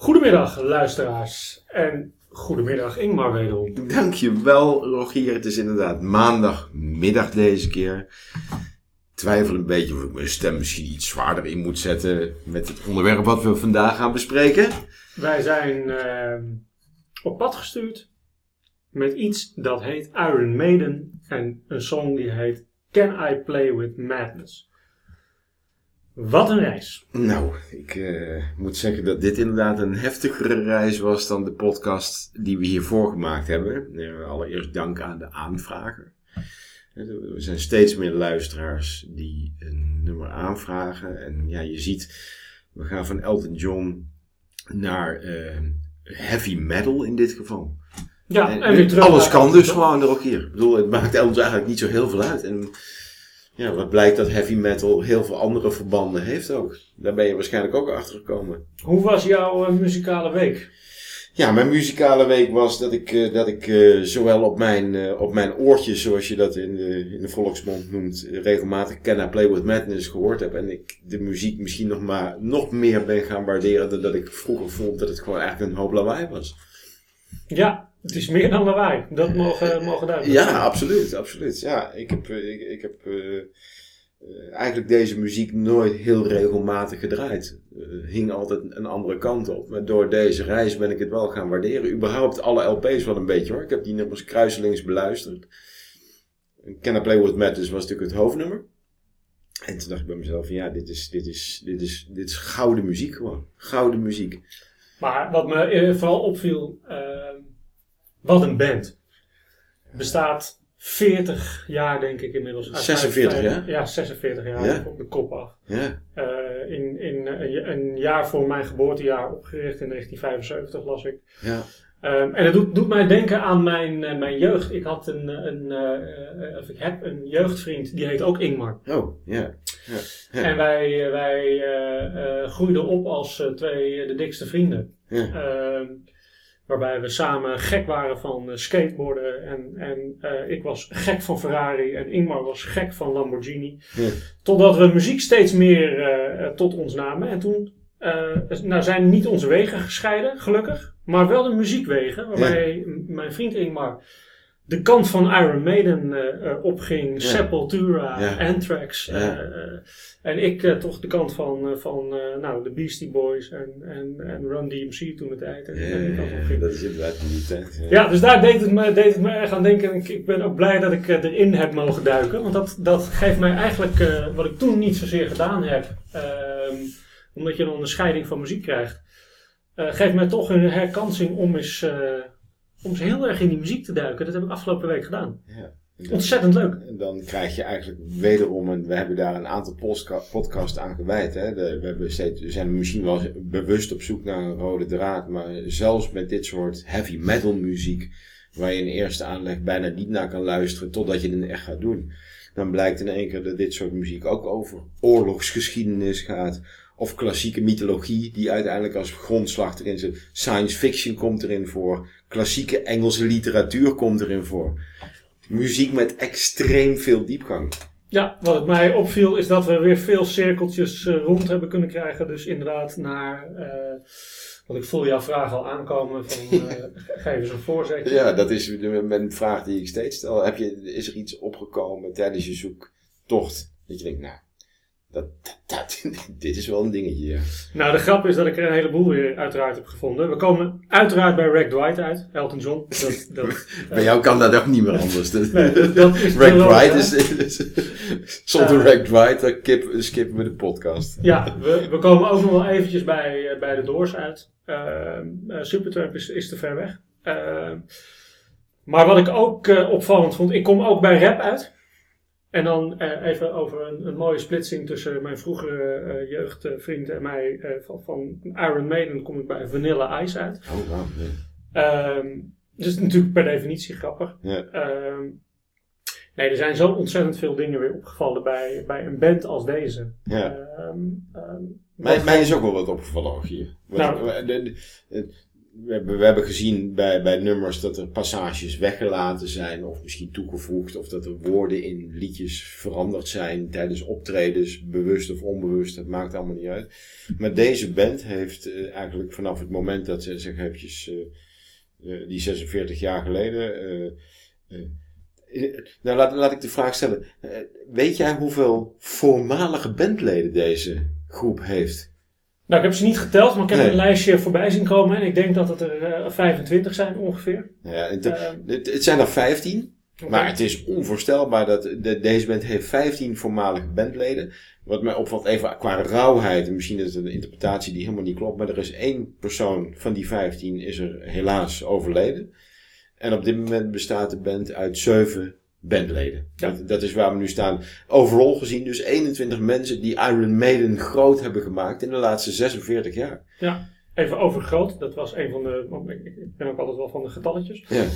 Goedemiddag luisteraars en goedemiddag Ingmar wederom. Dankjewel Rogier. Het is inderdaad maandagmiddag deze keer. Twijfel een beetje of ik mijn stem misschien iets zwaarder in moet zetten met het onderwerp wat we vandaag gaan bespreken. Wij zijn uh, op pad gestuurd met iets dat heet Iron Maiden en een song die heet Can I Play With Madness. Wat een reis. Nou, ik uh, moet zeggen dat dit inderdaad een heftigere reis was dan de podcast die we hiervoor gemaakt hebben. Uh, allereerst dank aan de aanvrager. Er zijn steeds meer luisteraars die een nummer aanvragen. En ja, je ziet, we gaan van Elton John naar uh, heavy metal in dit geval. Ja, en, en alles kan dus gewoon er ook hier. Ik bedoel, het maakt Elton eigenlijk niet zo heel veel uit. En ja, wat blijkt dat heavy metal heel veel andere verbanden heeft ook. Daar ben je waarschijnlijk ook achter gekomen. Hoe was jouw uh, muzikale week? Ja, mijn muzikale week was dat ik, uh, dat ik uh, zowel op mijn, op mijn oortjes, zoals je dat in de, in de volksmond noemt, regelmatig Can I Play With Madness gehoord heb. En ik de muziek misschien nog, maar, nog meer ben gaan waarderen dan dat ik vroeger vond dat het gewoon eigenlijk een hoop lawaai was. Ja, het is meer dan lawaai. Dat mogen, mogen duidelijk Ja, absoluut, absoluut. Ja, ik heb, ik, ik heb uh, eigenlijk deze muziek nooit heel regelmatig gedraaid. Uh, hing altijd een andere kant op. Maar door deze reis ben ik het wel gaan waarderen. Überhaupt alle LP's wel een beetje hoor. Ik heb die nummers kruiselings beluisterd. Can I Play With Madness was natuurlijk het hoofdnummer. En toen dacht ik bij mezelf van ja, dit is, dit is, dit is, dit is gouden muziek gewoon. Gouden muziek. Maar wat me vooral opviel, uh, wat een band. Bestaat 40 jaar denk ik inmiddels. 46 jaar? Ja, 46 jaar Ja. op de kop af. Ja. Uh, in, in uh, een jaar voor mijn geboortejaar opgericht in 1975 las ik. Ja. Um, en het doet, doet, mij denken aan mijn, uh, mijn jeugd. Ik had een, een uh, of ik heb een jeugdvriend, die heet ook Ingmar. Oh, ja. En wij, wij groeiden op als twee de dikste vrienden. Ja. Waarbij we samen gek waren van skateboarden. En, en ik was gek van Ferrari en Ingmar was gek van Lamborghini. Ja. Totdat we muziek steeds meer tot ons namen. En toen nou zijn niet onze wegen gescheiden, gelukkig. Maar wel de muziekwegen, waarbij ja. mijn vriend Ingmar de kant van Iron Maiden uh, opging, ja. Sepultura, ja. Anthrax. Uh, en ik toch de kant van, van nou, de Beastie Boys en, en, en Run DMC toen de tijd. En, dat is inderdaad die tijd. Ja. dus daar deed het, me, deed het me erg aan denken. Ik, ik ben ook blij dat ik erin heb mogen duiken. Want dat, dat geeft mij eigenlijk, wat ik toen niet zozeer gedaan heb, omdat je een onderscheiding van muziek krijgt. Uh, geeft mij toch een herkansing om eens, uh, om eens heel erg in die muziek te duiken. Dat heb ik afgelopen week gedaan. Ja, dan, Ontzettend leuk. En dan krijg je eigenlijk wederom, en we hebben daar een aantal podcasts aan gewijd. Hè? De, we, hebben steeds, we zijn misschien wel bewust op zoek naar een rode draad. Maar zelfs met dit soort heavy metal muziek, waar je in eerste aanleg bijna niet naar kan luisteren totdat je het echt gaat doen. Dan blijkt in één keer dat dit soort muziek ook over oorlogsgeschiedenis gaat of klassieke mythologie, die uiteindelijk als grondslag erin zit. Science fiction komt erin voor. Klassieke Engelse literatuur komt erin voor. Muziek met extreem veel diepgang. Ja, wat het mij opviel is dat we weer veel cirkeltjes uh, rond hebben kunnen krijgen. Dus inderdaad naar, uh, want ik voel jouw vraag al aankomen van uh, geef eens een voorzetje. Ja, dat is een vraag die ik steeds stel. Heb je, is er iets opgekomen tijdens je zoektocht dat je denkt, nou, dat, dat, dit is wel een dingetje. Nou, de grap is dat ik er een heleboel weer uiteraard heb gevonden. We komen uiteraard bij Rack Dwight uit, Elton John. Dat, dat, bij jou kan dat ook niet meer anders. nee, dat is Rack Dwight is, is, zonder uh, Rack Dwight, dan kip, skippen we de podcast. Ja, we, we komen ook nog wel eventjes bij, uh, bij de Doors uit. Uh, Supertramp is, is te ver weg. maar wat ik ook opvallend vond, ik kom ook bij rap uit. En dan uh, even over een, een, mooie splitsing tussen mijn vroegere uh, jeugdvriend en mij. Uh, van, van, Iron Maiden kom ik bij Vanilla Ice uit. Oh, wow. Yeah. Um, dus natuurlijk per definitie grappig. Yeah. Um, nee, er zijn zo ontzettend veel dingen weer opgevallen bij, bij een band als deze. Ja. Um, mij, mij is ook wel wat opgevallen hier. Nou, de, de, we, hebben, we hebben gezien bij, bij nummers dat er passages weggelaten zijn of misschien toegevoegd. Of dat er woorden in liedjes veranderd zijn tijdens optredens, bewust of onbewust. Dat maakt allemaal niet uit. Maar deze band heeft uh, eigenlijk vanaf het moment dat ze, zeg eventjes, uh, die 46 jaar geleden... nou, laat, laat ik de vraag stellen. weet jij hoeveel voormalige bandleden deze groep heeft? Nou, ik heb ze niet geteld, maar ik heb een lijstje voorbij zien komen. En ik denk dat het er uh, 25 zijn ongeveer. Ja, het, uh, het, het zijn er 15. Okay. Maar het is onvoorstelbaar dat de, deze band heeft 15 voormalige bandleden. Wat mij opvalt even qua rauwheid. En misschien is het een interpretatie die helemaal niet klopt. Maar er is één persoon van die 15 is er helaas overleden. En op dit moment bestaat de band uit 7 bandleden. Ja. Dat, dat, is waar we nu staan. Overal gezien dus 21 mensen die Iron Maiden groot hebben gemaakt in de laatste 46 jaar. Ja, even over groot. Dat was een van de... Ik ben ook altijd wel van de getalletjes. Ja.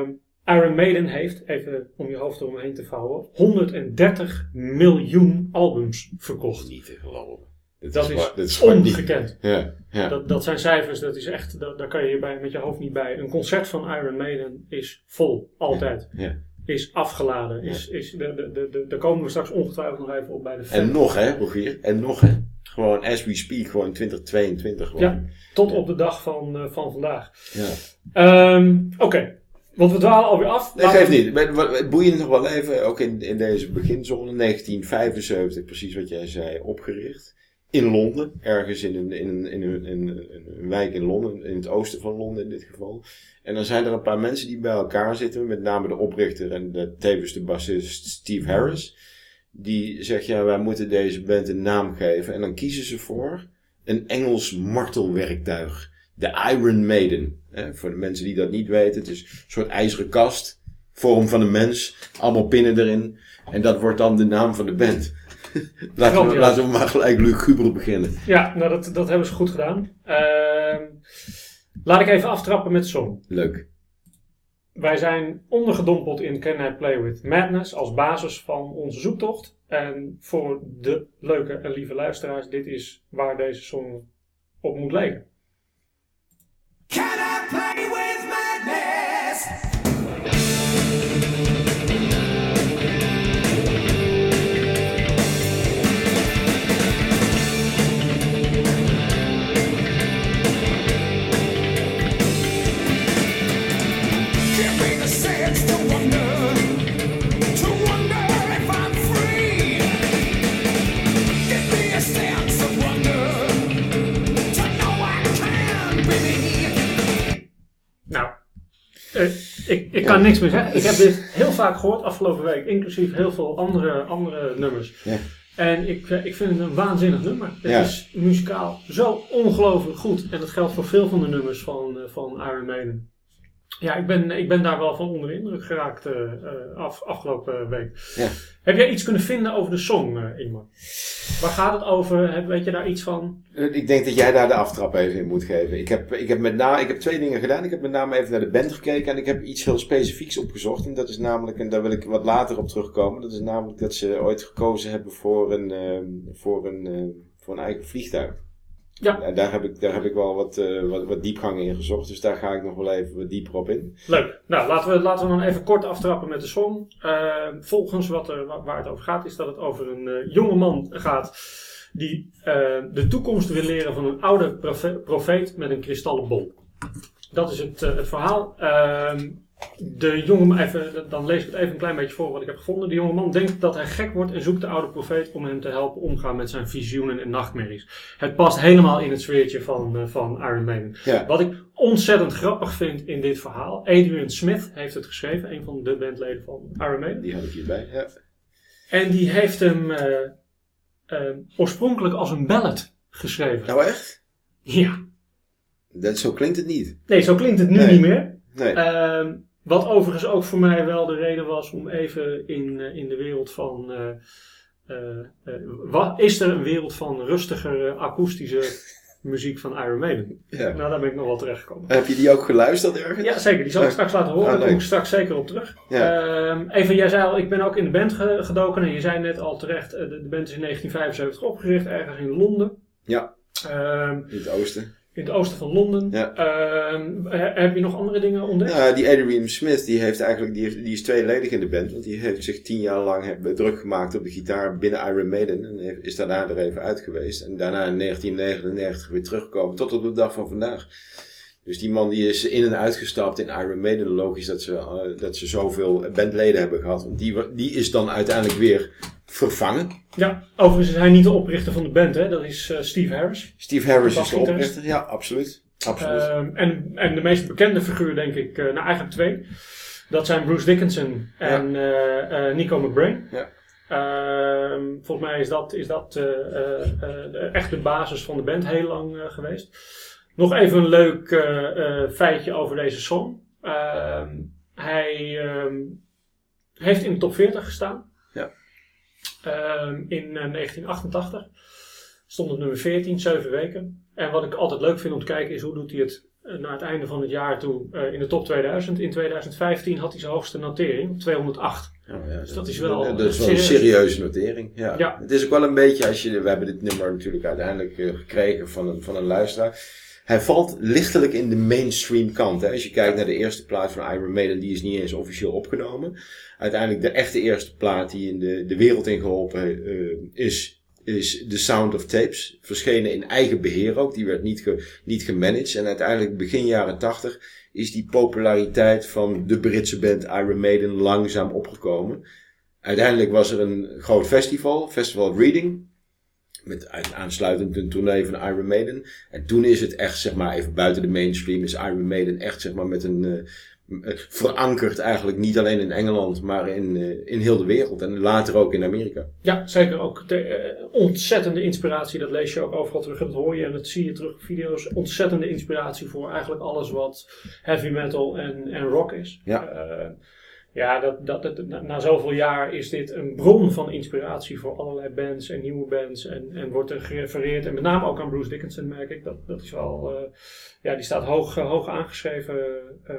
Um, Iron Maiden heeft, even om je hoofd eromheen te vouwen, 130 miljoen albums verkocht. Niet te geloven. Dat, dat, is, is, dat is ongekend. Ja, ja. Dat, dat zijn cijfers, dat is echt, dat, daar kan je bij, met je hoofd niet bij. Een concert van Iron Maiden is vol, altijd. Ja is afgeladen. Is, is, de, de, de, daar komen we straks ongetwijfeld nog even op bij de. En nog hè, Rogier. En nog hè. Gewoon as we speak, gewoon 2022 gewoon. Ja, tot op de dag van, uh, van vandaag. Ja. Um, Oké. Okay. Want we dwalen alweer af. Nee, geeft niet. Het boeiend nog wel even, ook in, in deze beginzone, 1975, precies wat jij zei, opgericht. In Londen, ergens in een, in, in, een, wijk in Londen, in het oosten van Londen in dit geval. En dan zijn er een paar mensen die bij elkaar zitten, met name de oprichter en de, tevens de bassist Steve Harris. Die zegt, ja, wij moeten deze band een naam geven. En dan kiezen ze voor een Engels martelwerktuig. De Iron Maiden. Voor de mensen die dat niet weten, het is een soort ijzeren kast. Vorm van een mens. Allemaal pinnen erin. En dat wordt dan de naam van de band. laten, we, laten we maar gelijk luguber beginnen. Ja, nou dat, dat hebben ze goed gedaan. Uh, laat ik even aftrappen met de song. Leuk. Wij zijn ondergedompeld in Can I Play With Madness als basis van onze zoektocht. En voor de leuke en lieve luisteraars, dit is waar deze song op moet lijken. Uh, ik, ik kan niks meer zeggen. Ik heb dit heel vaak gehoord afgelopen week, inclusief heel veel andere, andere nummers. Ja. En ik, eh, ik vind het een waanzinnig nummer. Het ja. is muzikaal zo ongelooflijk goed. En dat geldt voor veel van de nummers van, uh, van Iron Maiden. Ja, ik ben, ik ben daar wel van onder de indruk geraakt uh, af, afgelopen week. Ja. Heb jij iets kunnen vinden over de song, uh, Ingmar? Waar gaat het over? Weet je daar iets van? Ik denk dat jij daar de aftrap even in moet geven. Ik heb, ik heb, met name, ik heb twee dingen gedaan. Ik heb met name even naar de band gekeken en ik heb iets heel specifieks opgezocht. En dat is namelijk, en daar wil ik wat later op terugkomen, dat is namelijk dat ze ooit gekozen hebben voor een, uh, voor een, uh, voor een eigen vliegtuig. Ja. En daar heb ik, daar heb ik wel wat, uh, wat, wat diepgang in gezocht. Dus daar ga ik nog wel even wat dieper op in. Leuk. Nou, laten we, laten we dan even kort aftrappen met de song. Uh, volgens wat er, waar het over gaat, is dat het over een uh, jonge man gaat. Die de toekomst wil leren van een oude profeet met een kristallen bol. Dat is het, het verhaal. Ehm, de jonge even, dan lees ik het even een klein beetje voor wat ik heb gevonden. De jonge man denkt dat hij gek wordt en zoekt de oude profeet om hem te helpen omgaan met zijn visioenen en nachtmerries. Het past helemaal in het sfeertje van, uh, van Iron Maiden. Ja. Wat ik ontzettend grappig vind in dit verhaal. Adrian Smith heeft het geschreven, een van de bandleden van Iron Maiden. Die had ik hierbij, ja. En die heeft hem uh, uh, oorspronkelijk als een ballad geschreven. Nou echt? Ja. Dat, zo klinkt het niet. Nee, zo klinkt het nu nee. niet meer. Nee. Wat overigens ook voor mij wel de reden was om even in, uh, in de wereld van. Uh, wat, is er een wereld van rustigere akoestische muziek van Iron Maiden? Ja. Nou, daar ben ik nog wel terecht gekomen. Heb je die ook geluisterd ergens? Ja, zeker. Die zal ik straks laten horen. Ah, daar kom ik straks zeker op terug. Ja. Ehm, even, jij zei al, ik ben ook in de band ge gedoken. En je zei net al terecht, de, de band is in 1975 opgericht, ergens in Londen. Ja. Um, in het oosten. In het oosten van Londen. Ja. Ehm, he- heb je nog andere dingen ontdekt? Ja, die Adrian Smith, die heeft eigenlijk, die, die is tweeledig in de band. Want die heeft zich tien jaar lang druk gemaakt op de gitaar binnen Iron Maiden. En is daarna er even uit geweest. En daarna in 1999 weer teruggekomen tot op de dag van vandaag. Dus die man die is in en uitgestapt in Iron Maiden. Logisch dat ze, eh, dat ze zoveel bandleden hebben gehad. Want die, die is dan uiteindelijk weer vervangen. Ja, overigens is hij niet de oprichter van de band, hè? dat is eh, Steve Harris. Steve Harris is de oprichter. Ja, absoluut. Absoluut. Ehm, en, en de meest bekende figuur, denk ik, eh nou eigenlijk twee. Dat zijn Bruce Dickinson en eh, Nico McBrain. Ja. Ehm, volgens mij is dat, is dat echt de basis van de band heel lang geweest. Nog even een leuk feitje over deze song. Ehm, hij heeft in de top 40 gestaan. Ehm, in eh, 1988 stond op nummer 14, 7 weken. En wat ik altijd leuk vind om te kijken is hoe doet hij het eh, naar het einde van het jaar toe eh, in de top 2000. In 2015 had hij zijn hoogste notering, 208. Ja, ja, Dus dat is wel, dat is wel een serieuze notering. Ja. Ja. Het is ook wel een beetje, als je, we hebben dit nummer natuurlijk uiteindelijk eh, gekregen van een, van een luisteraar. Hij valt lichtelijk in de mainstream kant. Hè. Als je kijkt naar de eerste plaat van Iron Maiden, die is niet eens officieel opgenomen. Uiteindelijk de echte eerste plaat die in de, de wereld ingeholpen eh, is, is The Sound of Tapes. Verschenen in eigen beheer ook. Die werd niet, ge, niet gemanaged. En uiteindelijk begin jaren 80 is die populariteit van de Britse band Iron Maiden langzaam opgekomen. Uiteindelijk was er een groot festival, Festival Reading. Met uit- aansluitend een tournee van Iron Maiden. En toen is het echt, zeg maar, even buiten de mainstream, is Iron Maiden echt, zeg maar, met een. eh, eh, verankerd eigenlijk niet alleen in Engeland, maar in, eh, in heel de wereld. En later ook in Amerika. Ja, zeker ook de, ontzettende inspiratie. Dat lees je ook overal terug. Dat hoor je en dat zie je terug op video's. Ontzettende inspiratie voor eigenlijk alles wat heavy metal en, en rock is. Ja. Ja, dat, dat, dat, na, zoveel jaar is dit een bron van inspiratie voor allerlei bands en nieuwe bands. En, en wordt er gerefereerd. En met name ook aan Bruce Dickinson merk ik. Dat, dat is wel, eh, ja, die staat hoog, eh, hoog aangeschreven eh,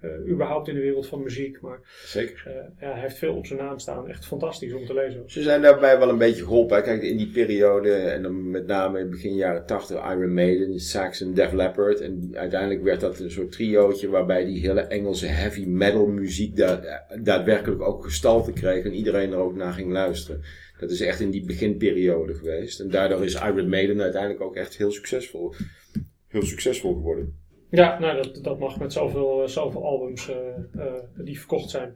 eh, überhaupt in de wereld van muziek. Maar Zeker. eh, ja, hij heeft veel op zijn naam staan. Echt fantastisch om te lezen. Ze zijn daarbij wel een beetje geholpen. hè. Kijk, in die periode, en dan met name in begin jaren 80, Iron Maiden, Saxon, Def Leppard. En uiteindelijk werd dat een soort triootje waarbij die hele Engelse heavy metal muziek da- daadwerkelijk ook gestalte kreeg. En iedereen er ook naar ging luisteren. Dat is echt in die beginperiode geweest. En daardoor is Iron Maiden uiteindelijk ook echt heel succesvol, heel succesvol geworden. Ja, nou, dat, dat mag met zoveel, eh, zoveel albums eh, eh, die verkocht zijn.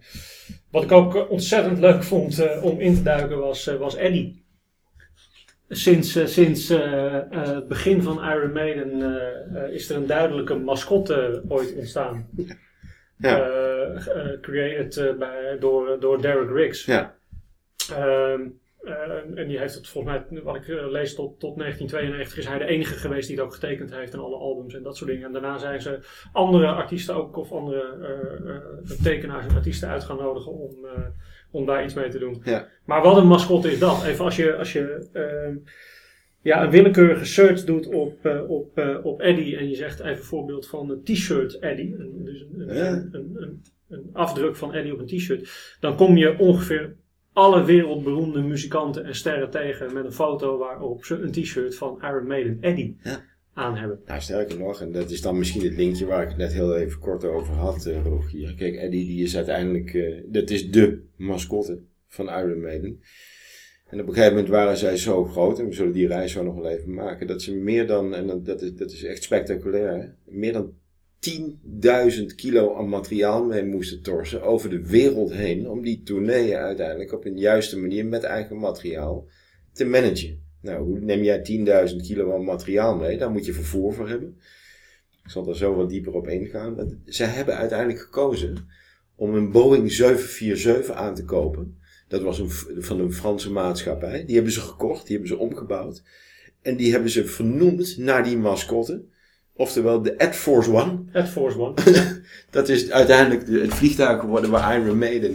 Wat ik ook ontzettend leuk vond om in te duiken was, was Eddie. Sinds, sinds het begin van Iron Maiden is er een duidelijke mascotte ooit ontstaan. Ja. Created bij, door, door Derek Riggs. Ja. Ehm, eh, en die heeft het volgens mij, wat ik eh, lees, tot, tot 1992 is hij de enige geweest die het ook getekend heeft in alle albums en dat soort dingen. En daarna zijn ze andere artiesten ook, of andere eh, tekenaars en artiesten uit gaan nodigen om, om daar iets mee te doen. Ja. Maar wat een mascotte is dat? Even als je, als je ehm, ja, een willekeurige search doet op, op, op Eddie en je zegt even voorbeeld van een t-shirt Eddie, een, dus een, een, Ja. een, een, een afdruk van Eddie op een t-shirt, dan kom je ongeveer alle wereldberoemde muzikanten en sterren tegen met een foto waarop ze een t-shirt van Iron Maiden Eddie Ja. aan hebben. Nou, sterker nog, en dat is dan misschien het linkje waar ik het net heel even kort over had, eh Rogier. Kijk, Eddie die is uiteindelijk, eh, dat is de mascotte van Iron Maiden. En op een gegeven moment waren zij zo groot, en we zullen die reis zo nog wel even maken, dat ze meer dan, en dat, dat, is, dat is echt spectaculair, hè, meer dan 10.000 kilo aan materiaal mee moesten torsen over de wereld heen, om die tourneeën uiteindelijk op een juiste manier met eigen materiaal te managen. Nou, hoe neem jij 10.000 kilo aan materiaal mee? Daar moet je vervoer voor hebben. Ik zal daar zo wat dieper op ingaan. Zij hebben uiteindelijk gekozen om een Boeing 747 aan te kopen. Dat was een, van een Franse maatschappij. Die hebben ze gekocht, die hebben ze omgebouwd. En die hebben ze vernoemd naar die mascotte. Oftewel de Air Force One. Air Force One. Dat is uiteindelijk de- het vliegtuig geworden waar Iron Maiden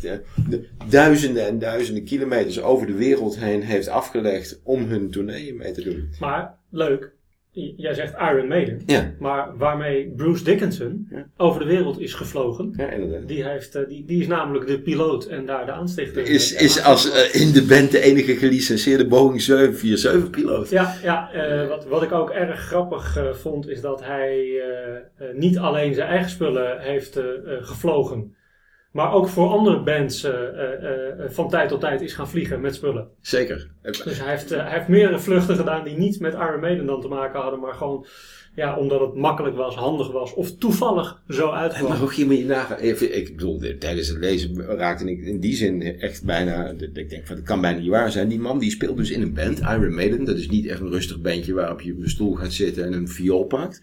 de, de duizenden en duizenden kilometers over de wereld heen heeft afgelegd om hun tourneeën mee te doen. maar leuk, jij zegt Iron Maiden, Ja, maar waarmee Bruce Dickinson Ja. over de wereld is gevlogen. ja inderdaad. Die, heeft, eh, die, die is namelijk de piloot en daar de aanstichter. Is, is als eh, in de band de enige gelicenseerde Boeing 747 piloot. Ja, ja eh, wat, wat ik ook erg grappig vond, is dat hij niet alleen zijn eigen spullen heeft gevlogen, maar ook voor andere bands eh, eh, eh, van tijd tot tijd is gaan vliegen met spullen. Zeker. Dus hij heeft, hij heeft meerdere vluchten gedaan die niet met Iron Maiden dan te maken hadden, maar gewoon ja, omdat het makkelijk was, handig was of toevallig zo Maar uitkwam. ook hier moet je nagaan. Ik bedoel, de- tijdens het lezen raakte ik in die zin echt bijna. Ik denk van, dat kan bijna niet waar zijn. Die man die speelt dus in een band, Iron Maiden. Dat is niet echt een rustig bandje waarop je op een stoel gaat zitten en een viool pakt.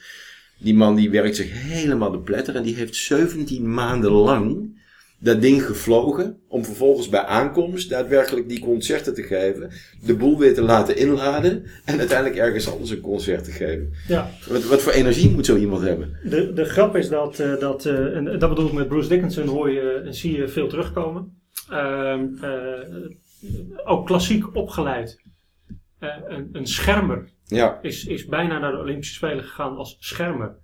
Die man die werkt zich helemaal de pletter en die heeft 17 maanden lang dat ding gevlogen. Om vervolgens bij aankomst daadwerkelijk die concerten te geven. De boel weer te laten inladen. En uiteindelijk ergens anders een concert te geven. Ja. Wat, wat voor energie moet zo iemand hebben? De, de grap is dat, eh, dat eh, en dat bedoel ik met Bruce Dickinson, hoor je en zie je veel terugkomen. Ehm, eh, ook klassiek opgeleid. Eh, een, een schermer Ja, is, is bijna naar de Olympische Spelen gegaan als schermer.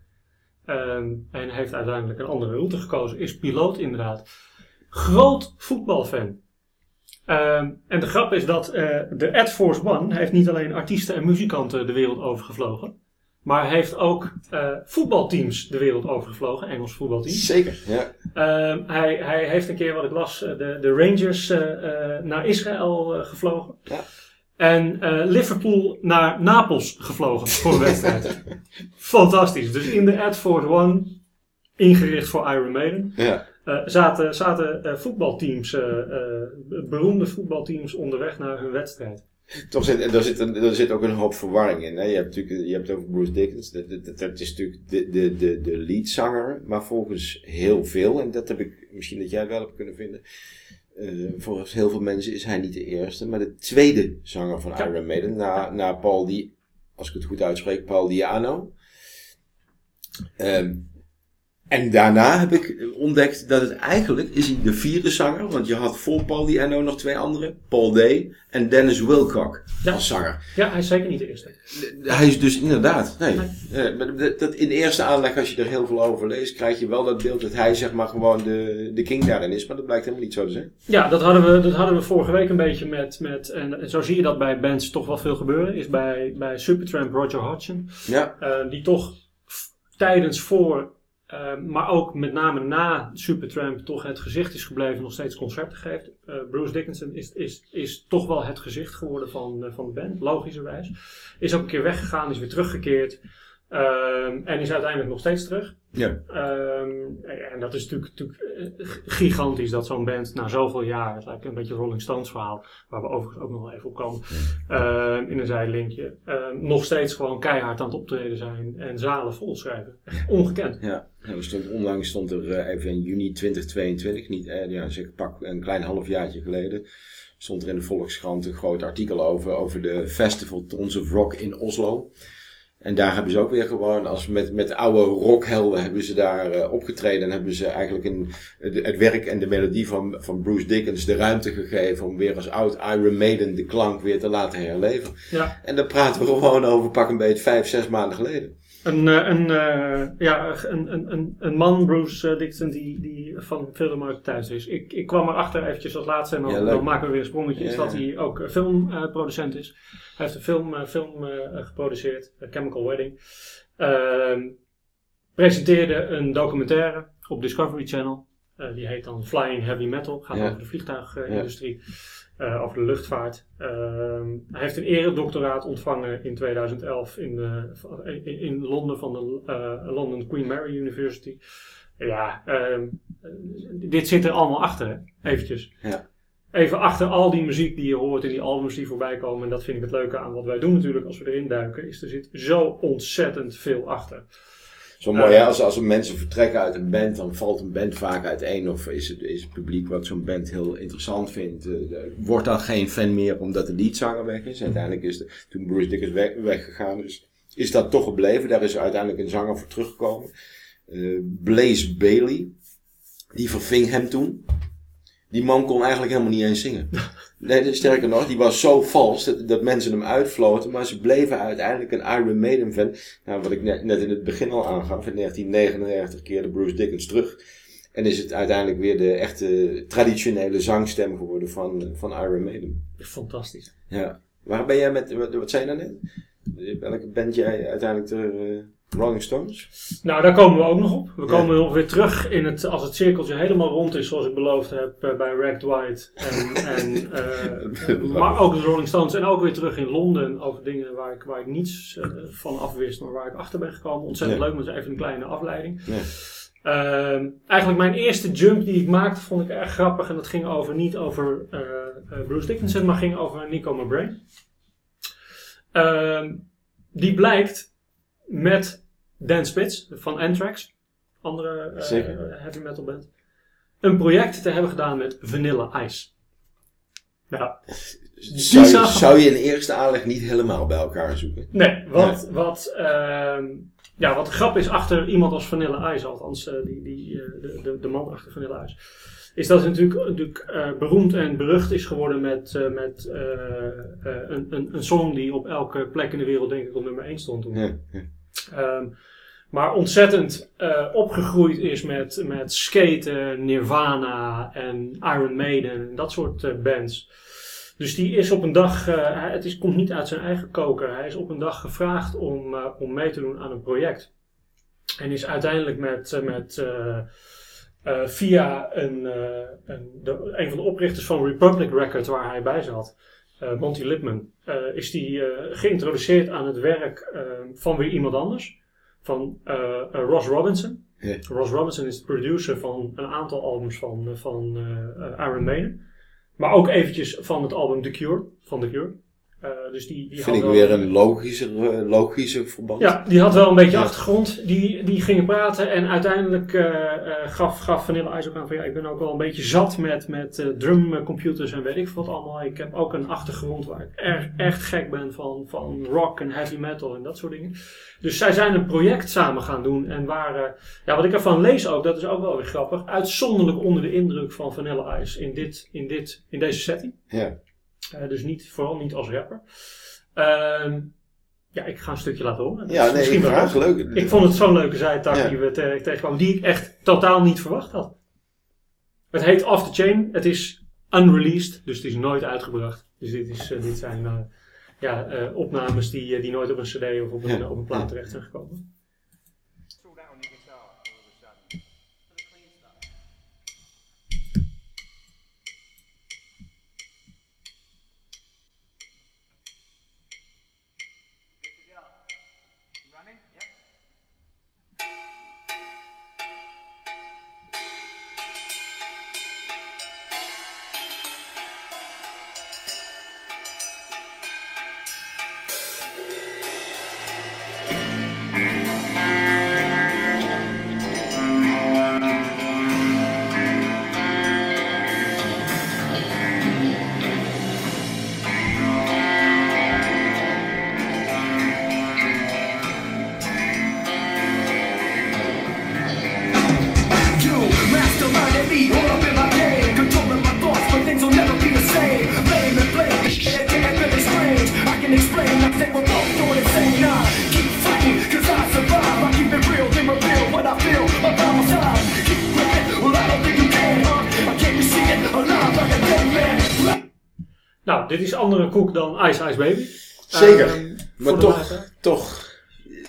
Ehm, en heeft uiteindelijk een andere route gekozen. Is piloot inderdaad. Groot voetbalfan. Ehm, en de grap is dat eh, de Air Force One heeft niet alleen artiesten en muzikanten de wereld overgevlogen. Maar heeft ook eh, voetbalteams de wereld overgevlogen, Engels voetbalteams. zeker. Ja. Ehm, hij, hij heeft een keer, wat ik las, eh, de, de Rangers naar Israël gevlogen. Ja. En eh, Liverpool naar Napels gevlogen voor een wedstrijd. Fantastisch. Dus in de Air Force One, ingericht voor Iron Maiden, ja. eh, zaten, zaten eh, voetbalteams, beroemde voetbalteams onderweg naar hun wedstrijd. Toch zit, en daar, zit een, zit ook een hoop verwarring in. Hè? Je hebt natuurlijk, je hebt het over Bruce Dickens. Dat- dat is natuurlijk de, de, de, de leadzanger. Maar volgens heel veel, en dat heb ik misschien dat jij wel hebt kunnen vinden. Eh, volgens heel veel mensen is hij niet de eerste, maar de tweede zanger van Ja. Iron Maiden. Na, na Paul Di, als ik het goed uitspreek, Paul Diano. Ehm, en daarna heb ik ontdekt dat het eigenlijk is hij de vierde zanger. Want je had voor Paul Diano nog twee anderen. Paul Day en Dennis Wilcock Ja. als zanger. Ja, hij is zeker niet de eerste. Hij is dus inderdaad. Nee. Nee. Eh, dat, in eerste aanleg, als je er heel veel over leest, krijg je wel dat beeld dat hij zeg maar gewoon de, de king daarin is. Maar dat blijkt helemaal niet zo te zijn. Ja, dat hadden we, dat hadden we vorige week een beetje met, met en, en zo zie je dat bij bands toch wel veel gebeuren, is bij, bij Supertramp Roger Hodgson. Ja, Eh, die toch tijdens, voor, eh, maar ook met name na Supertramp toch het gezicht is gebleven, nog steeds concerten geeft. Eh, Bruce Dickinson is, is, is toch wel het gezicht geworden van, eh, van de band, logischerwijs. Is ook een keer weggegaan, is weer teruggekeerd. Ehm, en is uiteindelijk nog steeds terug. ja. Ehm, en dat is natuurlijk, natuurlijk eh, gigantisch dat zo'n band na zoveel jaar, het lijkt een beetje een Rolling Stones verhaal, waar we overigens ook nog wel even op komen, ehm, in een zijlinkje, nog steeds gewoon keihard aan het optreden zijn en zalen volschrijven. Ongekend. ja. Er stond, onlangs stond er eh, even in juni 2022, niet, eh, ja, zeg pak een klein halfjaartje geleden, stond er in de Volkskrant een groot artikel over, over de Festival Tons of Rock in Oslo. En daar hebben ze ook weer gewoon, als met, met oude rockhelden hebben ze daar eh, opgetreden. En hebben ze eigenlijk een, het, het werk en de melodie van, van Bruce Dickens de ruimte gegeven om weer als oud Iron Maiden de klank weer te laten herleven. Ja, En daar praten we gewoon over pak een beetje vijf, zes maanden geleden. Een, eh, een, eh, ja, een, een, een, man, Bruce eh, Dickinson, die, die van veel de markt thuis is. Ik, ik kwam erachter eventjes als laatste, en dan, Ja, dan maken we weer een sprongetje, is Ja, dat hij ook filmproducent is. Hij heeft een film, film geproduceerd, A Chemical Wedding. Ehm, presenteerde een documentaire op Discovery Channel. Die heet dan Flying Heavy Metal. Gaat Ja. over de vliegtuigindustrie. Eh, over de luchtvaart. Ehm, hij heeft een eredoctoraat ontvangen in 2011 in, eh, in, in Londen van de eh, London Queen Mary University. Ja, ehm, eh, dit zit er allemaal achter, hè? eventjes. Ja. Even achter al die muziek die je hoort en die albums die voorbij komen. En dat vind ik het leuke aan wat wij doen natuurlijk als we erin duiken. Is er zit zo ontzettend veel achter. Zo mooi, hè? Als, als er mensen vertrekken uit een band, dan valt een band vaak uiteen. Of is het, is het publiek wat zo'n band heel interessant vindt, eh, eh, wordt dan geen fan meer omdat de leadzanger weg is. Uiteindelijk is de, toen Bruce Dickens weg, weggegaan is, is dat toch gebleven. Daar is uiteindelijk een zanger voor teruggekomen. Eh, Blaze Bailey, die verving hem toen. Die man kon eigenlijk helemaal niet eens zingen. Nee, sterker nog, die was zo vals dat, dat mensen hem uitfloten, maar ze bleven uiteindelijk een Iron Maiden fan. Nou, wat ik net, net in het begin al aangaf, in 1999 keerde Bruce Dickens terug. En is het uiteindelijk weer de echte traditionele zangstem geworden van, van Iron Maiden. Fantastisch. Ja. Waar ben jij met, wat, wat zei je nou net? Welke band jij uiteindelijk de uh, Rolling Stones? Nou, daar komen we ook nog op. We komen nog weer terug in het, als het cirkeltje helemaal rond is, zoals ik beloofd heb uh, bij Ragged White. En, en, uh, maar ook de Rolling Stones. En ook weer terug in Londen over dingen waar ik, waar ik niets van afwist, maar waar ik achter ben gekomen. Ontzettend leuk, maar het is even een kleine afleiding. Uh, eigenlijk mijn eerste jump die ik maakte vond ik erg grappig. En dat ging over, niet over Bruce Dickinson, maar ging over Nico McBrain. Uh, die blijkt met Dan Spitz van Anthrax, andere heavy metal band, een project te hebben gedaan met Vanilla Ice. Ja, zou, je, zou je in eerste aanleg niet helemaal bij elkaar zoeken? Nee, wat, nee. wat ehm, ja, wat de grap is achter iemand als Vanilla Ice, althans uh, die, die, uh, de, de, de, man achter Vanilla Ice, is dat hij natuurlijk, natuurlijk beroemd en berucht is geworden met, met een, een, een song die op elke plek in de wereld denk ik op nummer 1 stond toen. Ja, ja. Um, maar ontzettend opgegroeid is met, met skaten, Nirvana en Iron Maiden en dat soort bands. Dus die is op een dag, uh, het is, komt niet uit zijn eigen koker, hij is op een dag gevraagd om, om mee te doen aan een project. En is uiteindelijk met, met via een, een, de, een van de oprichters van Republic Records waar hij bij zat, Monty Lipman, is die geïntroduceerd aan het werk van weer iemand anders, van Ross Robinson. Yeah. Ross Robinson is de producer van een aantal albums van, van Iron Maiden. Maar ook eventjes van het album The Cure, van The Cure. Uh, dus die, die Vind ik weer een logischer, uh, logischer verband. Ja, die had wel een beetje ja. achtergrond. Die, die gingen praten en uiteindelijk uh, gaf, gaf Vanilla Ice ook aan van ja, ik ben ook wel een beetje zat met, met drumcomputers en weet ik wat allemaal. Ik heb ook een achtergrond waar ik erg, echt gek ben van, van rock en heavy metal en dat soort dingen. Dus zij zijn een project samen gaan doen en waren, ja, wat ik ervan lees ook, dat is ook wel weer grappig, uitzonderlijk onder de indruk van Vanilla Ice in, dit, in, dit, in deze setting. Ja. Uh, dus niet, vooral niet als rapper. Uh, ja, ik ga een stukje laten horen. Ja, nee, ik leuk. Ik vond het zo'n leuke zijtak ja. die we te tegenkwamen, die ik echt totaal niet verwacht had. Het heet Off the Chain. Het is unreleased, dus het is nooit uitgebracht. Dus dit, is, uh, dit zijn uh, ja, opnames die, die nooit op een cd of op een, ja. op een plaat terecht zijn gekomen. Andere koek dan Ice Ice Baby. Zeker. Uh, maar toch, toch,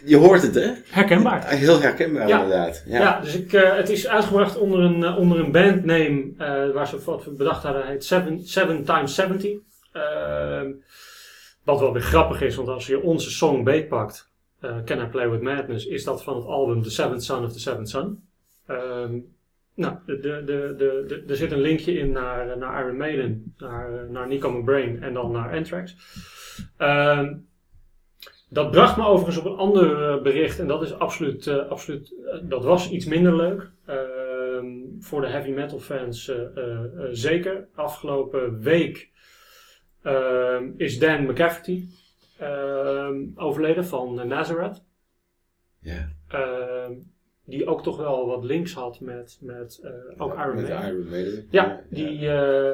je hoort het hè? Herkenbaar. Heel herkenbaar ja. inderdaad. Ja, ja dus ik, uh, het is uitgebracht onder een, uh, onder een bandname uh, waar ze wat we bedacht hadden, heet 7 times 70. Ehm, wat wel weer grappig is, want als je onze song beetpakt, Can I Play With Madness, is dat van het album The Seventh Son of the Seventh Son. Ehm, nou, de, de, de, de, er zit een linkje in naar, naar Iron Maiden, naar, naar Nico McBrain en dan naar Anthrax. Uh, dat bracht me overigens op een ander bericht en dat is absoluut, uh, absoluut uh, dat was iets minder leuk. Uh, voor de heavy metal fans uh, zeker. Afgelopen week ehm, is Dan McCafferty overleden van Nazareth. Ja. Die ook toch wel wat links had met, met eh, ook Iron Met Maiden. Iron Maiden. Ja, die, eh,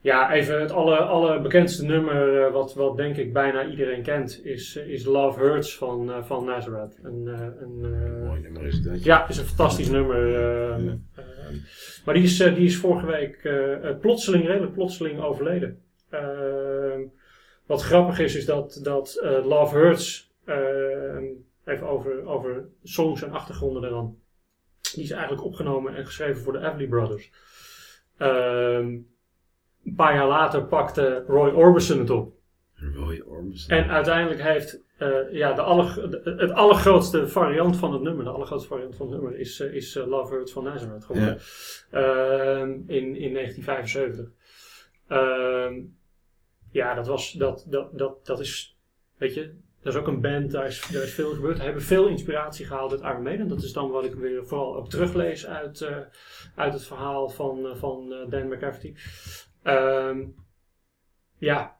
ja, even het alle, allerbekendste nummer, eh, wat, wat denk ik bijna iedereen kent, is, is Love Hurts van, eh, van Nazareth. Een, eh, een, eh, Mooi nummer is dat. ja, is een fantastisch nummer. Ja. maar die is, die is vorige week plotseling, redelijk plotseling overleden. Eh, wat grappig is, is dat, dat eh, Love Hurts, eh, even over, over songs en achtergronden eraan, die is eigenlijk opgenomen en geschreven voor de Everly Brothers. Ehm, een paar jaar later pakte Roy Orbison het op. Roy Orbison. En uiteindelijk heeft eh, ja, de aller, de- het allergrootste variant van het nummer, de allergrootste variant van het nummer, is, eh, is eh, Love Hurts van Nazareth geworden. Ehm, in, in 1975. Ehm, ja, dat was, dat, dat, dat, dat is, weet je, dat is ook een band, daar is, daar is veel gebeurd. Hebben veel inspiratie gehaald uit Maiden. Dat is dan wat ik weer vooral ook teruglees uit, eh, uit het verhaal van, eh, van eh, Dan McCafferty. Ehm, ja,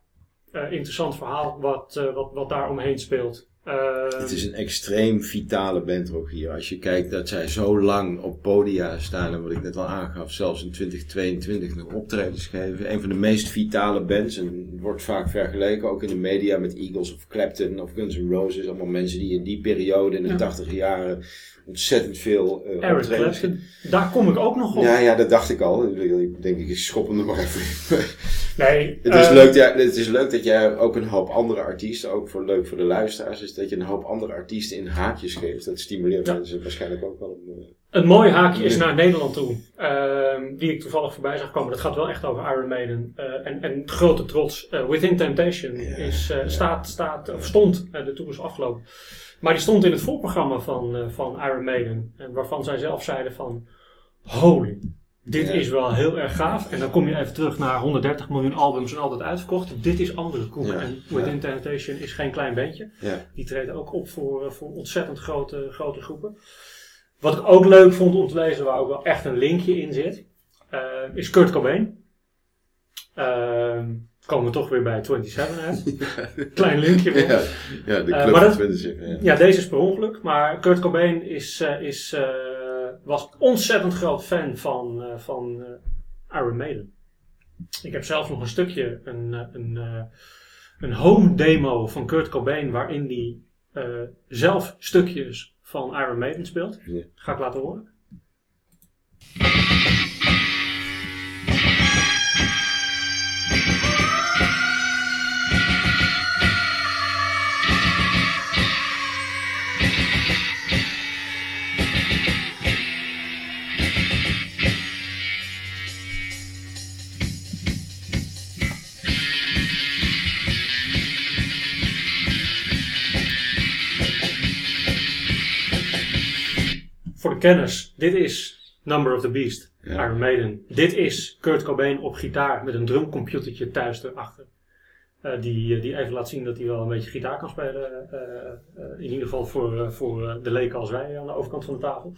interessant verhaal wat, wat, wat daar omheen speelt. Ehm, Het is een extreem vitale band ook hier. Als je kijkt dat zij zo lang op podia staan en wat ik net al aangaf, zelfs in 2022 nog optredens geven. Een van de meest vitale bands en wordt vaak vergeleken ook in de media met Eagles of Clapton of Guns N' Roses. Allemaal mensen die in die periode in de Ja. 80 jaren ontzettend veel eh Eric Clapton, daar kom ik ook nog op. Ja, ja, dat dacht ik al. Ik denk ik, schop hem er maar even. Nee, Het is, eh, leuk, ja, het is leuk dat jij ook een hoop andere artiesten, ook voor leuk voor de luisteraars, is dat je een hoop andere artiesten in haakjes geeft. Dat stimuleert Ja. mensen waarschijnlijk ook wel. Om, eh, Een mooi haakje is naar Nederland toe, ehm, die ik toevallig voorbij zag komen. Dat gaat wel echt over Iron Maiden. Eh, en, en grote trots, Within Temptation Ja, is, staat, staat, of stond, de tour is afgelopen. Maar die stond in het voorprogramma van, van Iron Maiden. En waarvan zij zelf zeiden van, holy, dit is wel heel erg gaaf. En dan kom je even terug naar 130 miljoen albums en altijd uitverkocht. Dit is andere koek. En Within. Temptation is geen klein bandje. Die treden ook op voor, eh, voor ontzettend grote, grote groepen. Wat ik ook leuk vond om te lezen, waar ook wel echt een linkje in zit, eh, is Kurt Cobain. Ehm, komen we toch weer bij 27 uit. Klein linkje. ja, ja, de Eh, club dat- 20. Ja. Ja, deze is per ongeluk. Maar Kurt Cobain is, is, was ontzettend groot fan van, eh, van eh, Iron Maiden. Ik heb zelf nog een stukje, een, eh, een, een home demo van Kurt Cobain, waarin hij zelf stukjes van Iron Maiden speelt. Ga ik laten horen. Kennis, dit is Number of the Beast, Ja. Iron Maiden. Dit is Kurt Cobain op gitaar met een drumcomputertje thuis erachter. Eh, die, eh, die even laat zien dat hij wel een beetje gitaar kan spelen. eh, in ieder geval voor, voor de leken als wij aan de overkant van de tafel.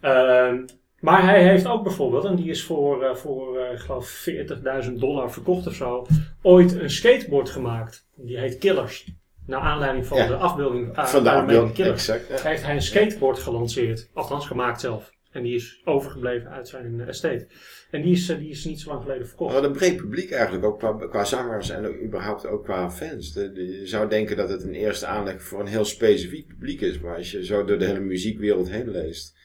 Ehm, maar hij heeft ook bijvoorbeeld, en die is voor, voor geloof 40.000 dollar verkocht of zo, ooit een skateboard gemaakt. Die heet Killers. Naar aanleiding van Ja. de afbeelding aan Van de afbeelding, Killers exact. Ja. heeft hij een skateboard gelanceerd. Althans, gemaakt zelf. En die is overgebleven uit zijn eh, estate. En die is, eh, die is niet zo lang geleden verkocht. Maar een breed publiek eigenlijk, ook qua, qua zangers en überhaupt ook qua fans. De- de- je zou denken dat het een eerste aanleg voor een heel specifiek publiek is. Maar als je zo door de hele muziekwereld heen leest,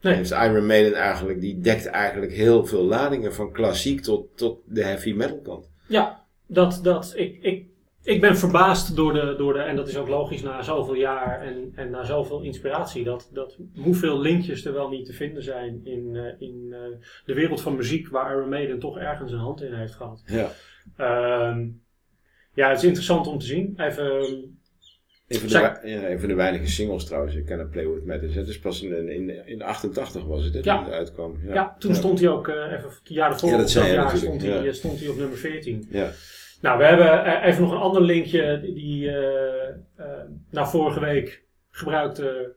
Nee. heeft Iron Maiden eigenlijk, die dekt eigenlijk heel veel ladingen van klassiek tot, tot de heavy metal kant. Ja, dat, dat, ik, ik, ik ben verbaasd door de, door de, en dat is ook logisch na zoveel jaar en, en na zoveel inspiratie, dat, dat hoeveel linkjes er wel niet te vinden zijn in, eh, in eh, de wereld van muziek waar Iron Maiden toch ergens een hand in heeft gehad. Ja. Ehm, ja, het is interessant om te zien. Even, Een van, de, ja, een van de weinige singles trouwens, ik ken Play With Matters. Het is pas in, in, in 88 was het, hè, Ja. toen het uitkwam. Ja, toen stond hij ook, eh, even het jaar ervoor, Ja, dat zei jaar stond, hij, ja. stond hij op nummer 14. Ja. Nou, we hebben eh, even nog een ander linkje die eh eh nou, vorige week gebruikte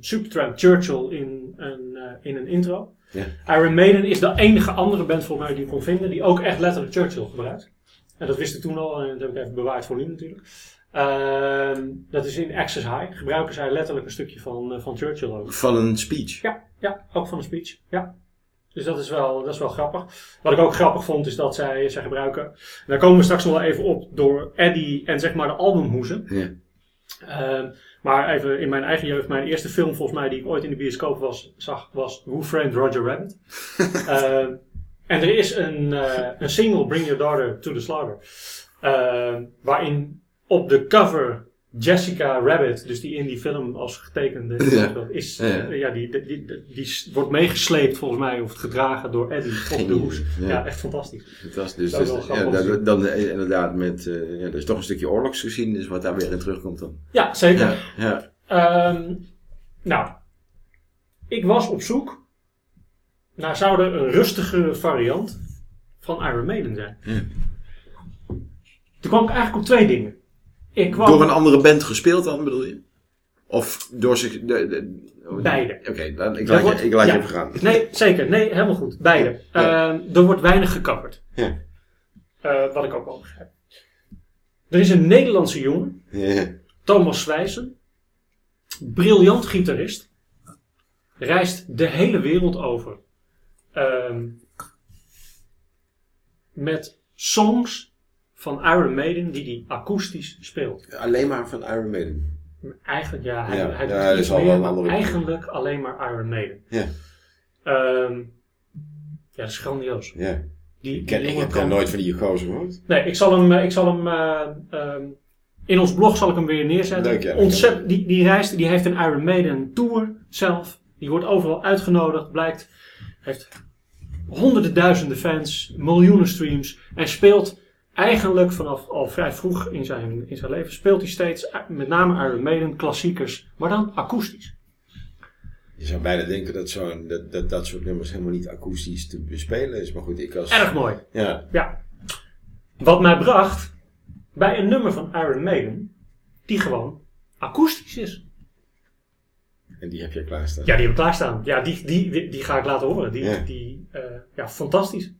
Supertramp Churchill in een, in een intro. Ja. Iron Maiden is de enige andere band volgens mij die ik kon vinden die ook echt letterlijk Churchill gebruikt. En dat wist ik toen al en dat heb ik even bewaard voor nu natuurlijk. Ehm, dat is in Access High. Gebruiken zij letterlijk een stukje van, van Churchill ook. Van een speech. Ja, ja, ook van een speech. Ja. Dus dat is, wel, dat is wel grappig. Wat ik ook grappig vond, is dat zij, zij gebruiken. En daar komen we straks nog wel even op door Eddie en zeg maar de albumhoezen. Ja. Ehm, maar even in mijn eigen jeugd, mijn eerste film volgens mij die ik ooit in de bioscoop was, zag, was Who Framed Roger Rabbit. Ehm, en er is een, eh, een single, Bring Your Daughter to the Slaughter. ehm, waarin op de cover Jessica Rabbit, dus die in die film als getekende Ja. is, Ja, ja. eh, ja, die, die, die, wordt meegesleept volgens mij of gedragen door Eddie op de hoes. Ja. ja. echt fantastisch. Het was dus, dus- wel ja, dat- dan eh, inderdaad met, eh, ja, er is toch een stukje oorlogsgeschiedenis wat daar weer in terugkomt dan. Ja, zeker. Ja. Ehm, nou, ik was op zoek naar zou er een rustigere variant van Iron Maiden zijn. Ja. Toen kwam ik eigenlijk op twee dingen. Ik kwam Door een andere band gespeeld dan, bedoel je? Of door zich... De, de, oh, Beide. Oké, dan ik laat, wordt- je, ik laat ja. je even gaan. Nee, zeker. Nee, helemaal goed. Beide. Ja. Ehm, er wordt weinig gekapperd. Ja. Eh, wat ik ook wel begrijp. Er is een Nederlandse jongen. Thomas Zwijsen. Briljant gitarist. Reist de hele wereld over. Ehm, met songs van Iron Maiden die hij akoestisch speelt. Alleen maar van Iron Maiden. Eigenlijk, ja, hij, Ja, hij ja, doet dat iets meer, maar eigenlijk alleen maar Iron Maiden. Ja. Ehm, ja, dat is grandioos. Ja. Die, Ik, ken, die ik heb kan- nooit van die gozer gehoord. Nee, ik zal hem, eh, ik zal hem eh, ehm, in ons blog zal ik hem weer neerzetten. Leuk, ja. Ontzettend, die, die reist, die heeft een Iron Maiden tour zelf. Die wordt overal uitgenodigd, blijkt. Heeft honderden duizenden fans, miljoenen streams. En speelt eigenlijk vanaf al vrij vroeg in zijn, in zijn leven, speelt hij steeds eh, met name Iron Maiden klassiekers, maar dan akoestisch. Je zou bijna denken dat, zo'n dat, dat dat soort nummers helemaal niet akoestisch te bespelen is. Maar goed, ik als... Erg mooi. Ja. Ja. Wat mij bracht bij een nummer van Iron Maiden, die gewoon akoestisch is. En die heb jij klaarstaan. Ja, die heb ik klaarstaan. Ja, die, die, die, die ga ik laten horen. Die, Ja. die eh, ja, fantastisch.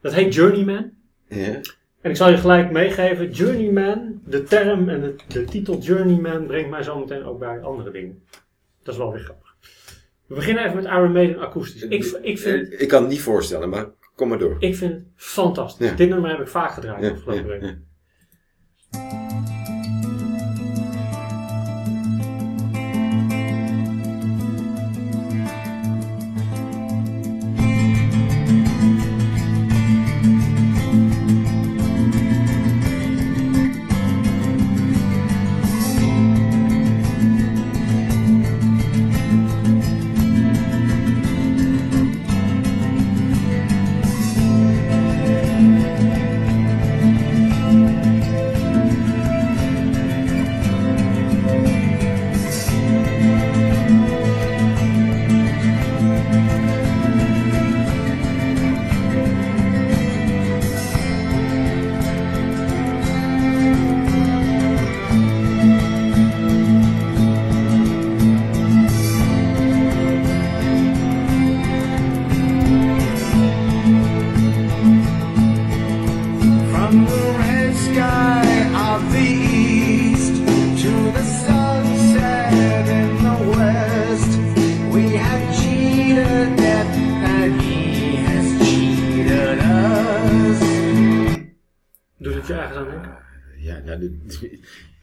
Dat heet Journeyman. Ja. En ik zal je gelijk meegeven, Journeyman, de term en de, de titel Journeyman brengt mij zo meteen ook bij andere dingen. Dat is wel weer grappig. We beginnen even met Iron Maiden akoestisch. Ik, ik, vind, Eh, ik kan het niet voorstellen, maar kom maar door. ik vind het fantastisch. Ja. Dit nummer heb ik vaak gedraaid Ja, afgelopen ja, week.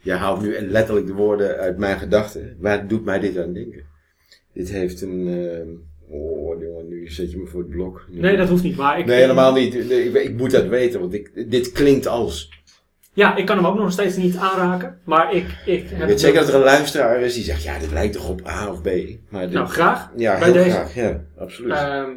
Jij haalt nu letterlijk de woorden uit mijn gedachten. Waar doet mij dit aan denken? Dit heeft een... ehm, oh, jongen, nu zet je me voor het blok. Nu- Nee, dat hoeft niet. Maar ik, Nee, helemaal niet. Ik, ik moet dat weten, want ik, dit klinkt als... Ja, ik kan hem ook nog steeds niet aanraken. Maar ik, ik Ik heb... weet zeker dat er een luisteraar is die zegt, ja, dit lijkt toch op A of B. Maar dit- Nou, graag. ja, bij heel deze. graag. Ja, absoluut. Ehm,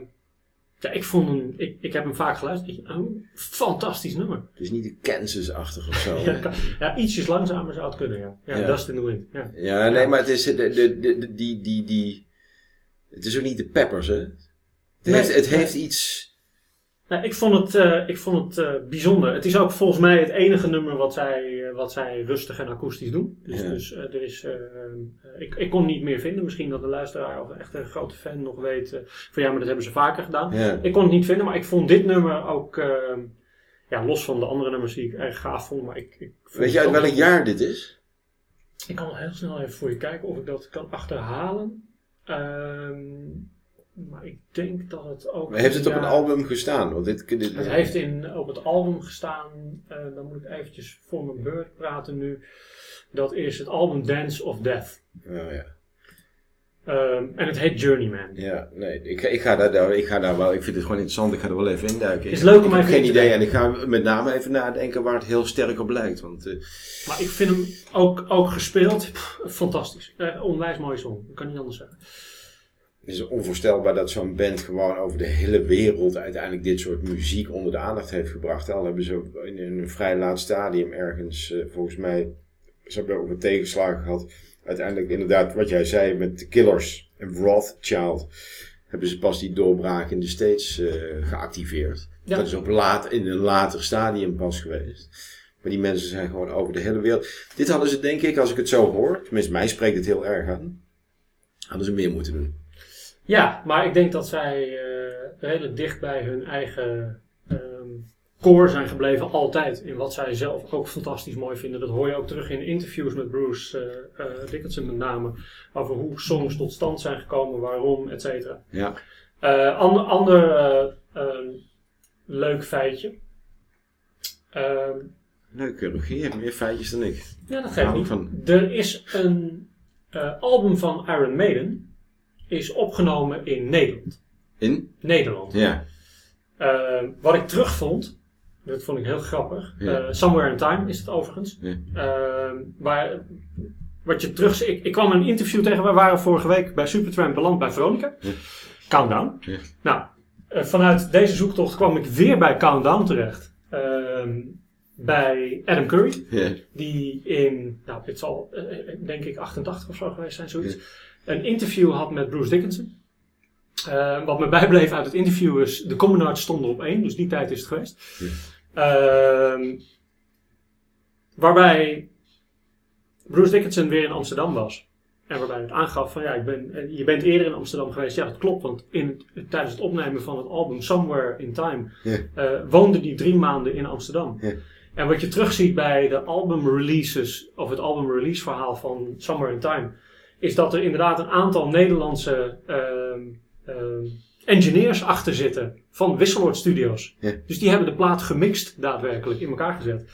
ja, ik vond hem... Ik, ik heb hem vaak geluisterd. Een fantastisch nummer. Het is niet de Kansas-achtig of zo. Ja, hè? kan- ja, ietsjes langzamer zou het kunnen, ja. Ja, Ja. Dust in the Wind. Ja. Ja, nee, maar het is de, de, de, de- die, die, die, het is ook niet de peppers, hè? Het, Nee, heeft, het nee. heeft iets, Nou, ik vond het, eh, ik vond het eh, bijzonder. Het is ook volgens mij het enige nummer wat zij, eh, wat zij rustig en akoestisch doen. Dus, Ja. dus er is, ik, ik kon niet meer vinden. Misschien dat de luisteraar of echt een grote fan nog weet van ja, maar dat hebben ze vaker gedaan. ja. Ik kon het niet vinden, maar ik vond dit nummer ook. eh, Ja, los van de andere nummers die ik erg gaaf vond. Maar ik, ik vond Weet je uit welk jaar dit is? Ik kan heel snel even voor je kijken of ik dat kan achterhalen. Ehm, maar ik denk dat het ook... Heeft het op een album gestaan? Want dit, dit, Het heeft in, op het album gestaan, eh, dan moet ik eventjes voor mijn beurt praten nu. Dat is het album Dance of Death. Oh, ja. Ehm, en het heet Journeyman. Ja, nee, ik, ik, ga daar, daar, ik ga daar wel, ik vind het gewoon interessant, ik ga er wel even induiken. Is leuk om ik heb even geen idee en ik ga met name even nadenken waar het heel sterk op lijkt. Want eh, Maar ik vind hem ook, ook gespeeld pff, fantastisch. Eh, onwijs mooie song, ik kan niet anders zeggen. Het is onvoorstelbaar dat zo'n band gewoon over de hele wereld uiteindelijk dit soort muziek onder de aandacht heeft gebracht. Al hebben ze in een vrij laat stadium ergens, eh, volgens mij, ze hebben ook een tegenslagen gehad. Uiteindelijk inderdaad, wat jij zei met The Killers en Wrathchild, hebben ze pas die doorbraak in de States eh, geactiveerd. Ja. Dat is op laat, in een later stadium pas geweest. Maar die mensen zijn gewoon over de hele wereld. Dit hadden ze denk ik, als ik het zo hoor, tenminste mij spreekt het heel erg aan, hadden ze meer moeten doen. Ja, maar ik denk dat zij eh, redelijk dicht bij hun eigen ehm, core zijn gebleven, altijd. In wat zij zelf ook fantastisch mooi vinden. Dat hoor je ook terug in interviews met Bruce eh, Dickinson met name. Over hoe songs tot stand zijn gekomen, waarom, et cetera. Ja. Ander ander eh, ehm, leuk feitje. Ehm, Leuk, Rogier. Meer feitjes dan ik. ja, dat geeft niet. van. Er is een album van Iron Maiden. Is opgenomen in Nederland. In? Nederland. Ja. Eh, wat ik terugvond, dat vond ik heel grappig. Ja. Eh, Somewhere in Time is het overigens. Ja. Eh, waar, wat je terug, ik, ik kwam een interview tegen, we waren vorige week bij Supertramp beland bij Veronica. Ja. Countdown. Nou, vanuit deze zoektocht kwam ik weer bij Countdown terecht. Ehm, bij Adam Curry. Ja. Die in, nou, dit zal denk ik 88 of zo geweest zijn, zoiets. Een interview had met Bruce Dickinson. Eh, wat me bijbleef uit het interview is, de Communards stonden op één, dus die tijd is het geweest. Ehm, waarbij Bruce Dickinson weer in Amsterdam was. En waarbij het aangaf van ja, ik ben, eh, je bent eerder in Amsterdam geweest. Ja, dat klopt, want in, tijdens het opnemen van het album Somewhere in Time eh, woonde die drie maanden in Amsterdam. Ja. En wat je terugziet bij de album releases, of het album release verhaal van Somewhere in Time, is dat er inderdaad een aantal Nederlandse ehm, ehm, engineers achter zitten van Wisseloord Studios. Ja. Dus die hebben de plaat gemixt daadwerkelijk in elkaar gezet.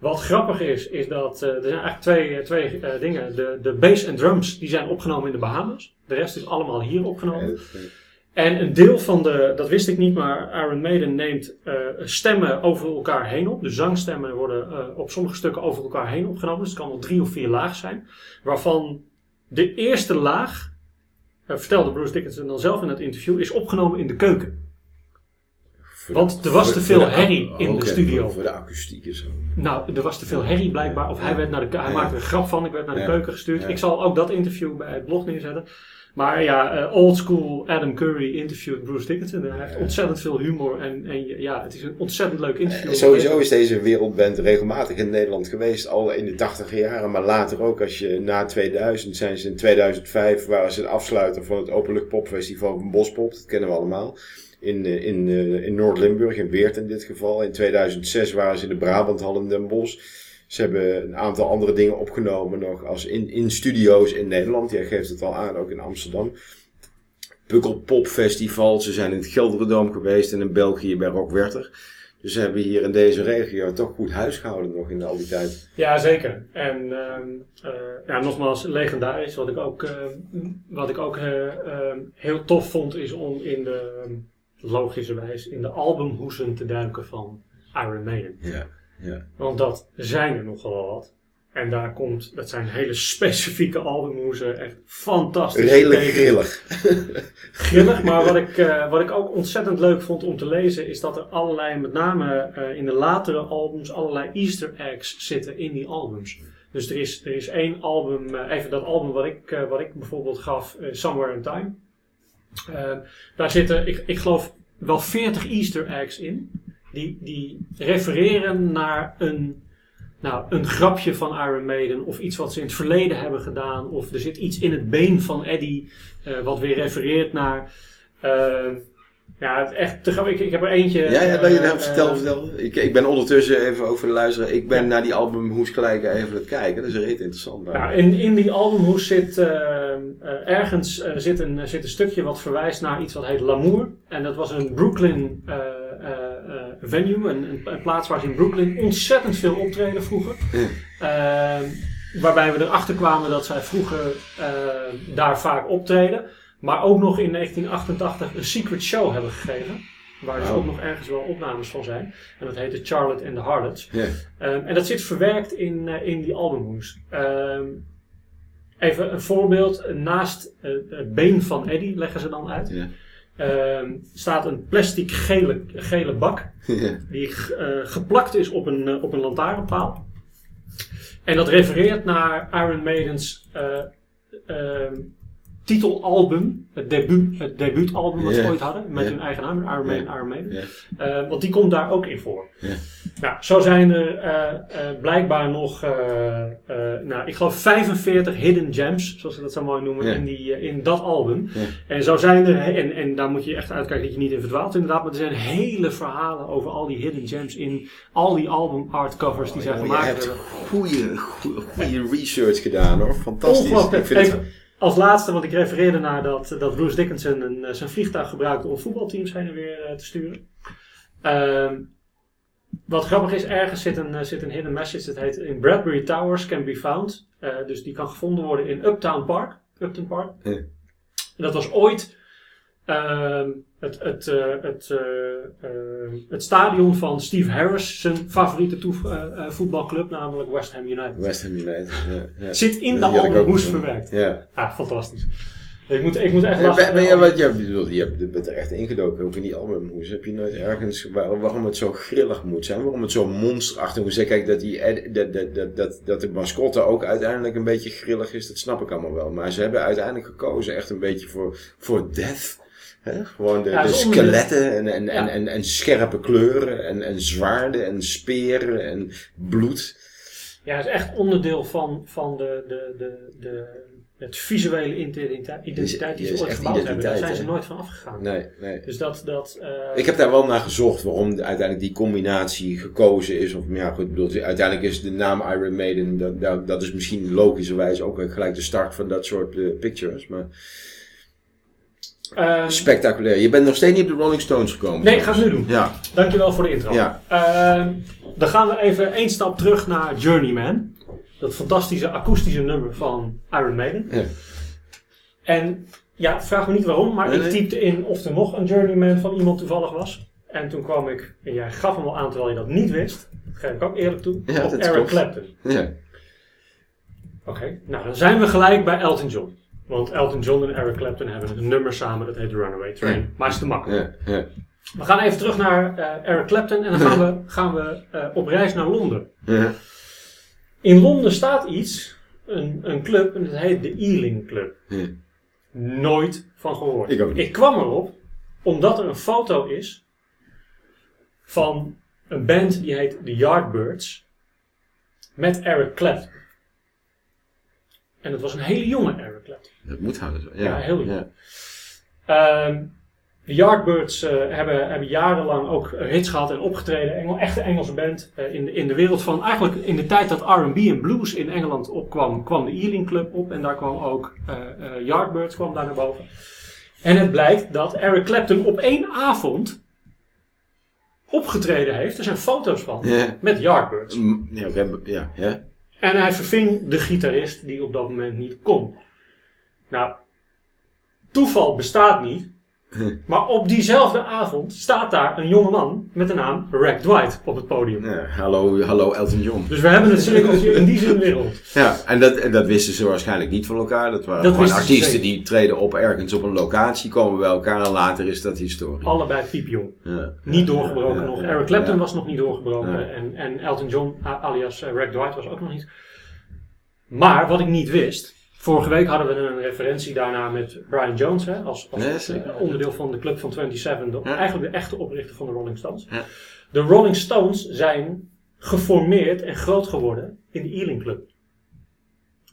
Wat grappig is, is dat eh, er zijn eigenlijk twee, eh, twee eh, dingen. De, de bass en drums die zijn opgenomen in de Bahamas. De rest is allemaal hier opgenomen. En een deel van de, dat wist ik niet, maar Iron Maiden neemt eh, stemmen over elkaar heen op. De zangstemmen worden eh, op sommige stukken over elkaar heen opgenomen. Dus het kan wel drie of vier lagen zijn. Waarvan de eerste laag, eh, vertelde Bruce Dickinson dan zelf in het interview, is opgenomen in de keuken. Want er was te veel herrie in de studio. Voor, de akoestiek en zo. Nou, er was te veel herrie blijkbaar. Of hij, werd naar de, hij Ja. maakte er een grap van. Ik werd naar de Ja. keuken gestuurd. Ja. Ik zal ook dat interview bij het blog neerzetten. Maar ja, eh, old school Adam Curry interviewt Bruce Dickinson. Hij heeft ontzettend veel humor. En, en ja, het is een ontzettend leuk interview. Eh, Sowieso is deze wereldband regelmatig in Nederland geweest, al in de tachtiger jaren, maar later ook. Als je na 2000 zijn ze in 2005, waren ze de afsluiter van het Openlucht Popfestival van Bospop, dat kennen we allemaal. In, eh, in, eh, in Noord-Limburg, in Weert in dit geval. In 2006 waren ze in de Brabanthal in Den Bosch. Ze hebben een aantal andere dingen opgenomen nog als in, in studio's in Nederland. Jij geeft het al aan, ook in Amsterdam. Pukkelpop Festival. Ze zijn in het Gelderdoom geweest en in België bij Rock Werther. Dus ze hebben hier in deze regio toch goed huis gehouden nog in al die tijd. Ja, zeker. En ehm, eh, ja, nogmaals, legendarisch. Wat ik ook, wat ik ook eh, ehm, heel tof vond, is om in de, ehm, logischerwijs, in de albumhoesen te duiken van Iron Maiden. Ja, ja. Want dat zijn er nogal wat. En daar komt, dat zijn hele specifieke albumhoesen, echt fantastisch. Redelijk grillig. Grillig, maar wat ik, eh, wat ik ook ontzettend leuk vond om te lezen, is dat er allerlei, met name eh, in de latere albums, allerlei easter eggs zitten in die albums. Dus er is, er is één album, eh, even dat album wat ik, wat ik bijvoorbeeld gaf, Somewhere in Time. Eh, daar zitten, ik, ik geloof, wel 40 easter eggs in. Die, die refereren naar een, nou, een grapje van Iron Maiden. Of iets wat ze in het verleden hebben gedaan. Of er zit iets in het been van Eddie. eh, wat weer refereert naar. eh, Ja, het is echt. Ik, ik heb er eentje. Ja, ja, je eh, vertel, eh, vertel. Ik, ik ben ondertussen even voor de luisteraar. Ik ben naar die album Hoes gelijk even aan het kijken. Dat is reet interessant. Nou, in, in die albumhoes zit eh, eh, ergens eh, zit, een, zit een stukje wat verwijst naar iets wat heet L'amour. En dat was een Brooklyn eh, eh, eh, venue, een, een, een plaats waar ze in Brooklyn ontzettend veel optreden vroeger. Eh, waarbij we erachter kwamen dat zij vroeger eh, daar vaak optreden. Maar ook nog in 1988 een secret show hebben gegeven. Waar dus Wauw. ook nog ergens wel opnames van zijn. En dat heette Charlotte and the Harlots. Ehm, en dat zit verwerkt in, eh, in die albumhoes. Ehm, even een voorbeeld. Naast eh, het been van Eddie leggen ze dan uit. Ehm, staat een plastic gele, gele bak. Die eh, geplakt is op een, op een lantaarnpaal. En dat refereert naar Iron Maiden's titelalbum. Het, debuut, het debuutalbum wat ze ooit hadden. Met hun eigen naam, Iron Ja. Iron. Ja. Eh, want die komt daar ook in voor. Ja. Nou, zo zijn er eh, eh, blijkbaar nog, nou, ik geloof 45 hidden gems, zoals ze dat zo mooi noemen, in, die, in dat album. En zo zijn er, en, en daar moet je echt uitkijken dat je niet in verdwaalt inderdaad, maar er zijn hele verhalen over al die hidden gems in al die album artcovers die zijn Oh, je gemaakt. hebt worden. goede, goede, goede research gedaan hoor. Fantastisch. Ik vind het, als laatste, want ik refereerde naar dat, dat Bruce Dickinson een, eh, zijn vliegtuig gebruikte om voetbalteams heen en weer eh, te sturen. Ehm, wat grappig is, ergens zit een, eh, zit een hidden message. Dat heet in Bradbury Towers can be found. Dus die kan gevonden worden in Uptown Park. Upton Park. Ja. En dat was ooit het, het, eh, het, eh, eh, het stadion van Steve Harris, zijn favoriete voetbalclub, namelijk West Ham United. West Ham United. Ja, ja. Zit in de gezien. verwerkt. Ja. Ah, fantastisch. Ik moet, ik moet echt lachen. ben, je, wat, je, bedoelt, je bent er echt ingedoken, ook in die albumhoes. Heb je nooit ergens waar- waarom het zo grillig moet zijn? Waarom het zo monsterachtig moet zijn? Kijk, dat, die, dat, dat, dat, dat de mascotte ook uiteindelijk een beetje grillig is, dat snap ik allemaal wel. Maar ze hebben uiteindelijk gekozen echt een beetje voor, voor death. Hè? Gewoon de, Ja, de zonder- skeletten en, en, en, Ja. en, en scherpe kleuren en, en zwaarden en speren en bloed. Ja, het is echt onderdeel van, van de, de, de, de, het visuele identiteit, identiteit die ze ooit gebouwd hebben. Daar zijn ze nooit van afgegaan. Nee, nee. Dus dat... dat eh, Ik heb daar wel naar gezocht waarom uiteindelijk die combinatie gekozen is. Of ja, goed, bedoel, uiteindelijk is de naam Iron Maiden, dat, dat, dat is misschien logischerwijs ook gelijk de start van dat soort eh, pictures. Maar ehm, spectaculair. Je bent nog steeds niet op de Rolling Stones gekomen. Nee, ik ga het nu doen. Ja, Dankjewel voor de intro. Ja. Ehm, dan gaan we even één stap terug naar Journeyman. Dat fantastische akoestische nummer van Iron Maiden. Ja. En ja, vraag me niet waarom, maar Nee, ik typte in of er nog een Journeyman van iemand toevallig was. En toen kwam ik, en jij gaf hem al aan terwijl je dat niet wist. Dat geef ik ook eerlijk toe. Ja, op Eric. Clapton. ja. Oké, nou dan zijn we gelijk bij Elton John. Want Elton John en Eric Clapton hebben een nummer samen, dat heet Runaway Train. Ja. Maar is te makkelijk. ja, ja. We gaan even terug naar eh, Eric Clapton en dan gaan we, gaan we eh, op reis naar Londen. ja. In Londen staat iets, een, een club, en dat heet de Ealing Club. Ja. Nooit van gehoord. Ik ook niet. Ik kwam erop omdat er een foto is van een band die heet The Yardbirds met Eric Clapton. En het was een hele jonge Eric Clapton. Dat moet houden zo. Ja, Ja, heel goed. ja. Ehm, de Yardbirds eh, hebben, hebben jarenlang ook hits gehad en opgetreden. Engel, echte Engelse band eh, in, de, in de wereld van... Eigenlijk in de tijd dat R&B en blues in Engeland opkwam, kwam de Ealing Club op. En daar kwam ook eh, Yardbirds kwam daar naar boven. En het blijkt dat Eric Clapton op één avond opgetreden heeft. Er zijn foto's van. Met Yardbirds. Mm, Ja, oké, ja, ja. En hij verving de gitarist die op dat moment niet kon. Nou, toeval bestaat niet. Maar op diezelfde avond staat daar een jongeman met de naam Rack Dwight op het podium. Ja, hallo, hallo Elton John. Dus we hebben het cirkeltje in die zin wereld. Ja, en dat, en dat wisten ze waarschijnlijk niet van elkaar. Dat waren Dat gewoon artiesten die treden op ergens op een locatie, komen bij elkaar en later is dat historie. Allebei piepjong. Ja. Niet doorgebroken Ja, nog. Eric Clapton was nog niet doorgebroken. En, en Elton John, alias Rack Dwight, was ook nog niet. Maar wat ik niet wist. Vorige week hadden we een referentie daarna met Brian Jones. Hè, als als onderdeel van de club van 27. de- Ja. Eigenlijk de echte oprichter van de Rolling Stones. Ja. De Rolling Stones zijn geformeerd en groot geworden in de Ealing Club.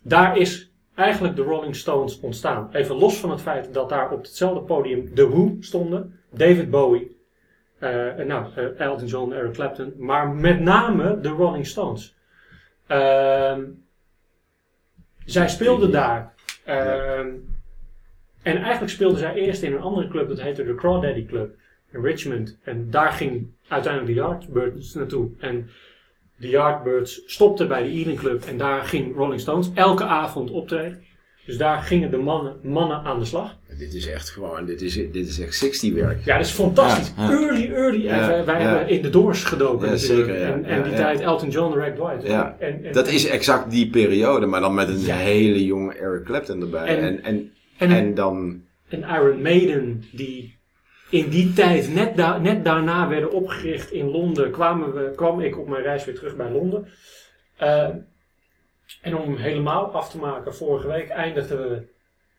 Daar is eigenlijk de Rolling Stones ontstaan. Even los van het feit dat daar op hetzelfde podium The Who stonden. David Bowie, en nou, eh, Elton John, Eric Clapton, maar met name de Rolling Stones. Ehm, zij speelden daar. Ehm, En eigenlijk speelden zij eerst in een andere club, dat heette de Crawdaddy Club in Richmond. En daar ging uiteindelijk de Yardbirds naartoe. En de Yardbirds stopten bij de Ealing Club en daar ging Rolling Stones elke avond optreden. Dus daar gingen de mannen, mannen aan de slag. Dit is echt gewoon, dit is, dit is echt 60 werk. Ja, dat is fantastisch. Ja, ja. Early, early. Ja, wij, hebben in de Doors gedoken Ja, zeker, ja. En, en die tijd Elton John, Rack Dwight. Ja. En, en, Dat is exact die periode, maar dan met een hele jonge Eric Clapton erbij. En- En, en, dan, en Iron Maiden, die in die tijd net, da- net daarna werden opgericht in Londen, kwamen we, kwam ik op mijn reis weer terug bij Londen. Eh, en om hem helemaal af te maken, vorige week eindigden we,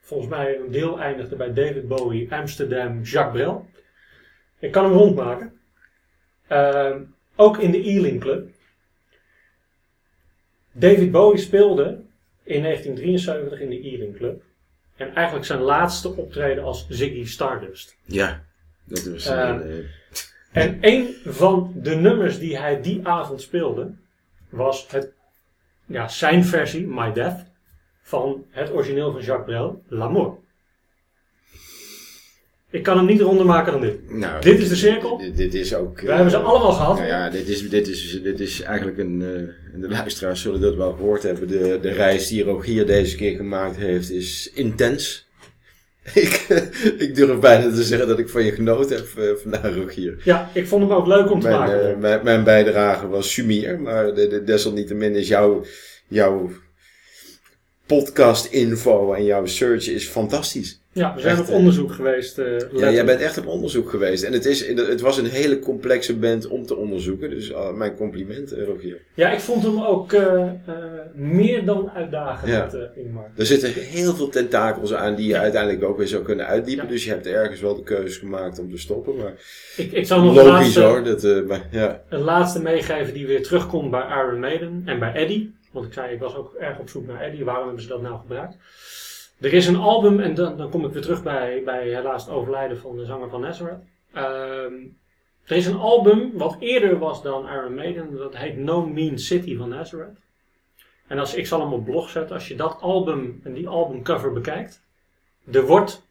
volgens mij een deel eindigde bij David Bowie, Amsterdam, Jacques Brel. Ik kan hem rondmaken. Eh, ook in de Ealing Club. David Bowie speelde in 1973 in de Ealing Club. En eigenlijk zijn laatste optreden als Ziggy Stardust. ja, dat was Eh, een, eh, En een van de nummers die hij die avond speelde, was het, ja, zijn versie, My Death, van het origineel van Jacques Brel, L'amour. Ik kan hem niet ronder maken dan dit. nou, dit is de cirkel. Dit, dit is ook... We hebben ze eh, allemaal gehad. Nou ja, dit is, dit is, dit is eigenlijk een, en de luisteraars zullen dat wel gehoord hebben, de, de reis die Rogier deze keer gemaakt heeft is intens. ik, ik durf bijna te zeggen dat ik van je genoten heb eh, vandaag, Rogier. Ja, ik vond hem ook leuk om te Mijn, maken. eh, mijn, mijn bijdrage was sumier, maar de, de, desalniettemin is jouw, jouw podcast info en jouw search is fantastisch. Ja, we zijn echt, op eh, onderzoek geweest. eh, Ja, jij bent echt op onderzoek geweest. En het, is, het was een hele complexe band om te onderzoeken. Dus uh, mijn compliment, eh, Rogier. Ja, ik vond hem ook eh, eh, meer dan uitdagend, Ja. eh, Ingmar. Er zitten heel veel tentakels aan die je uiteindelijk ook weer zou kunnen uitdiepen. Ja. Dus je hebt ergens wel de keuzes gemaakt om te stoppen. Maar Ik, ik zal nog een logisch laatste, hoor. Dat, eh, maar, ja. een laatste meegeven die weer terugkomt bij Iron Maiden en bij Eddie. Want ik zei, ik was ook erg op zoek naar Eddie. Waarom hebben ze dat nou gebruikt? Er is een album, en dan, dan kom ik weer terug bij, bij helaas het overlijden van de zanger van Nazareth. Er is een album wat eerder was dan Iron Maiden. Dat heet No Mean City van Nazareth. En als, ik zal hem op blog zetten. Als je dat album en die albumcover bekijkt. Er wordt,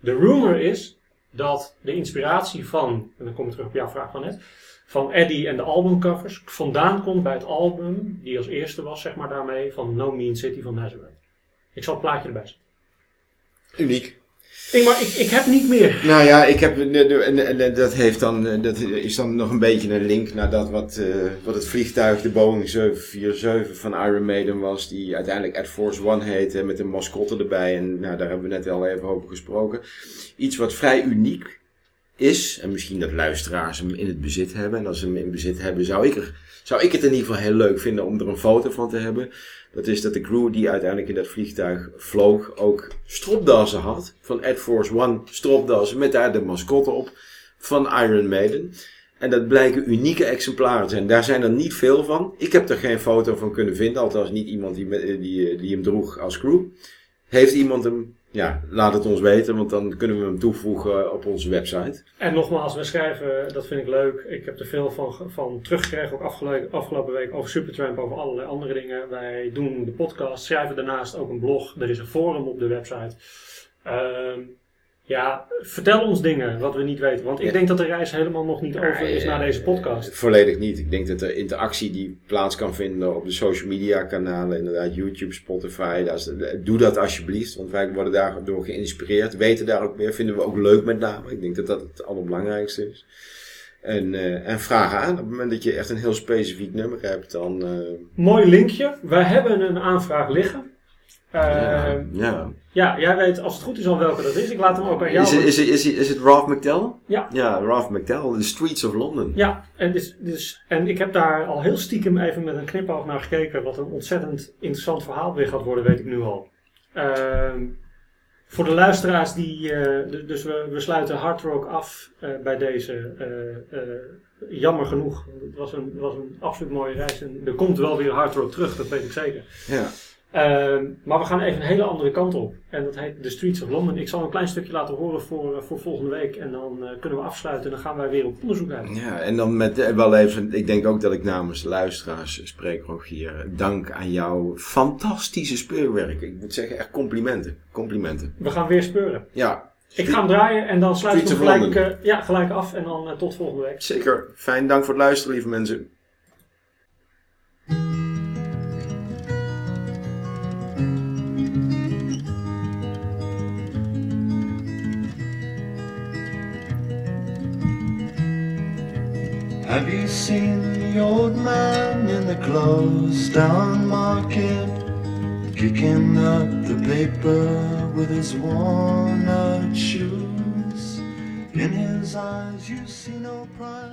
de rumor is dat de inspiratie van, en dan kom ik terug op jouw vraag van net, van Eddie en de albumcovers vandaan komt bij het album, die als eerste was, zeg maar daarmee, van No Mean City van Nazareth. Ik zal het plaatje erbij zetten. Uniek. Ik, maar ik, ik heb niet meer. Nou ja, ik heb, en, en, en dat, heeft dan, eh, dat is dan nog een beetje een link naar dat wat, eh, wat het vliegtuig, de Boeing 747 van Iron Maiden was. Die uiteindelijk Air Force One heette met een mascotte erbij. En nou, daar hebben we net al even over gesproken. Iets wat vrij uniek is, en misschien dat luisteraars hem in het bezit hebben. En als ze hem in bezit hebben, zou ik, er, zou ik het in ieder geval heel leuk vinden om er een foto van te hebben. Dat is dat de crew die uiteindelijk in dat vliegtuig vloog ook stropdassen had. Van Air Force One stropdassen met daar de mascotte op van Iron Maiden. En dat blijken unieke exemplaren te zijn. Daar zijn er niet veel van. Ik heb er geen foto van kunnen vinden. Althans niet iemand die, die, die hem droeg als crew. Heeft iemand hem? Ja, laat het ons weten. Want dan kunnen we hem toevoegen op onze website. En nogmaals, we schrijven, dat vind ik leuk. Ik heb er veel van, van teruggekregen, ook afgelopen, afgelopen week, over Supertramp, over allerlei andere dingen. Wij doen de podcast, schrijven daarnaast ook een blog. Er is een forum op de website. Ehm, ja, vertel ons dingen wat we niet weten. Want ik Ja. denk dat de reis helemaal nog niet over is na deze podcast. Eh, Volledig niet. Ik denk dat de interactie die plaats kan vinden op de social media kanalen, inderdaad YouTube, Spotify, is- doe dat alsjeblieft. Want wij worden daardoor geïnspireerd, weten daar ook meer, vinden we ook leuk met name. Ik denk dat dat het allerbelangrijkste is. En, eh, en vraag aan. Op het moment dat je echt een heel specifiek nummer hebt, dan... eh, Mooi linkje. Wij hebben een aanvraag liggen. Ja, Ehm, ja. ja, jij weet als het goed is al welke dat is. Ik laat hem ook aan jou. Is, het, is, is, is het Ralph McTell? Ja. Ja, Ralph McTell, The Streets of London. Ja, en, dus, dus, en ik heb daar al heel stiekem even met een knipoog naar gekeken. Wat een ontzettend interessant verhaal weer gaat worden, weet ik nu al. Ehm, voor de luisteraars die. eh, dus we, we sluiten Hard Rock af eh, bij deze. eh, jammer genoeg. Het was een, was een absoluut mooie reis. En er komt wel weer Hard Rock terug, dat weet ik zeker. Ja. Ehm, maar we gaan even een hele andere kant op. En dat heet The Streets of London. Ik zal een klein stukje laten horen voor, eh, voor volgende week. En dan eh, kunnen we afsluiten. En dan gaan wij weer op onderzoek uit. Ja, en dan met eh, wel even, ik denk ook dat ik namens de luisteraars spreek, Rogier. Dank aan jouw fantastische speurwerk. Ik moet zeggen, echt complimenten. Complimenten. We gaan weer speuren. Ja, Ik ga hem draaien en dan sluit ik hem gelijk, ja, gelijk af. En dan tot volgende week. zeker. Fijn, dank voor het luisteren, lieve mensen. Have you seen the old man in the closed down market? Kicking up the paper with his worn out shoes. In his eyes, you see no pride.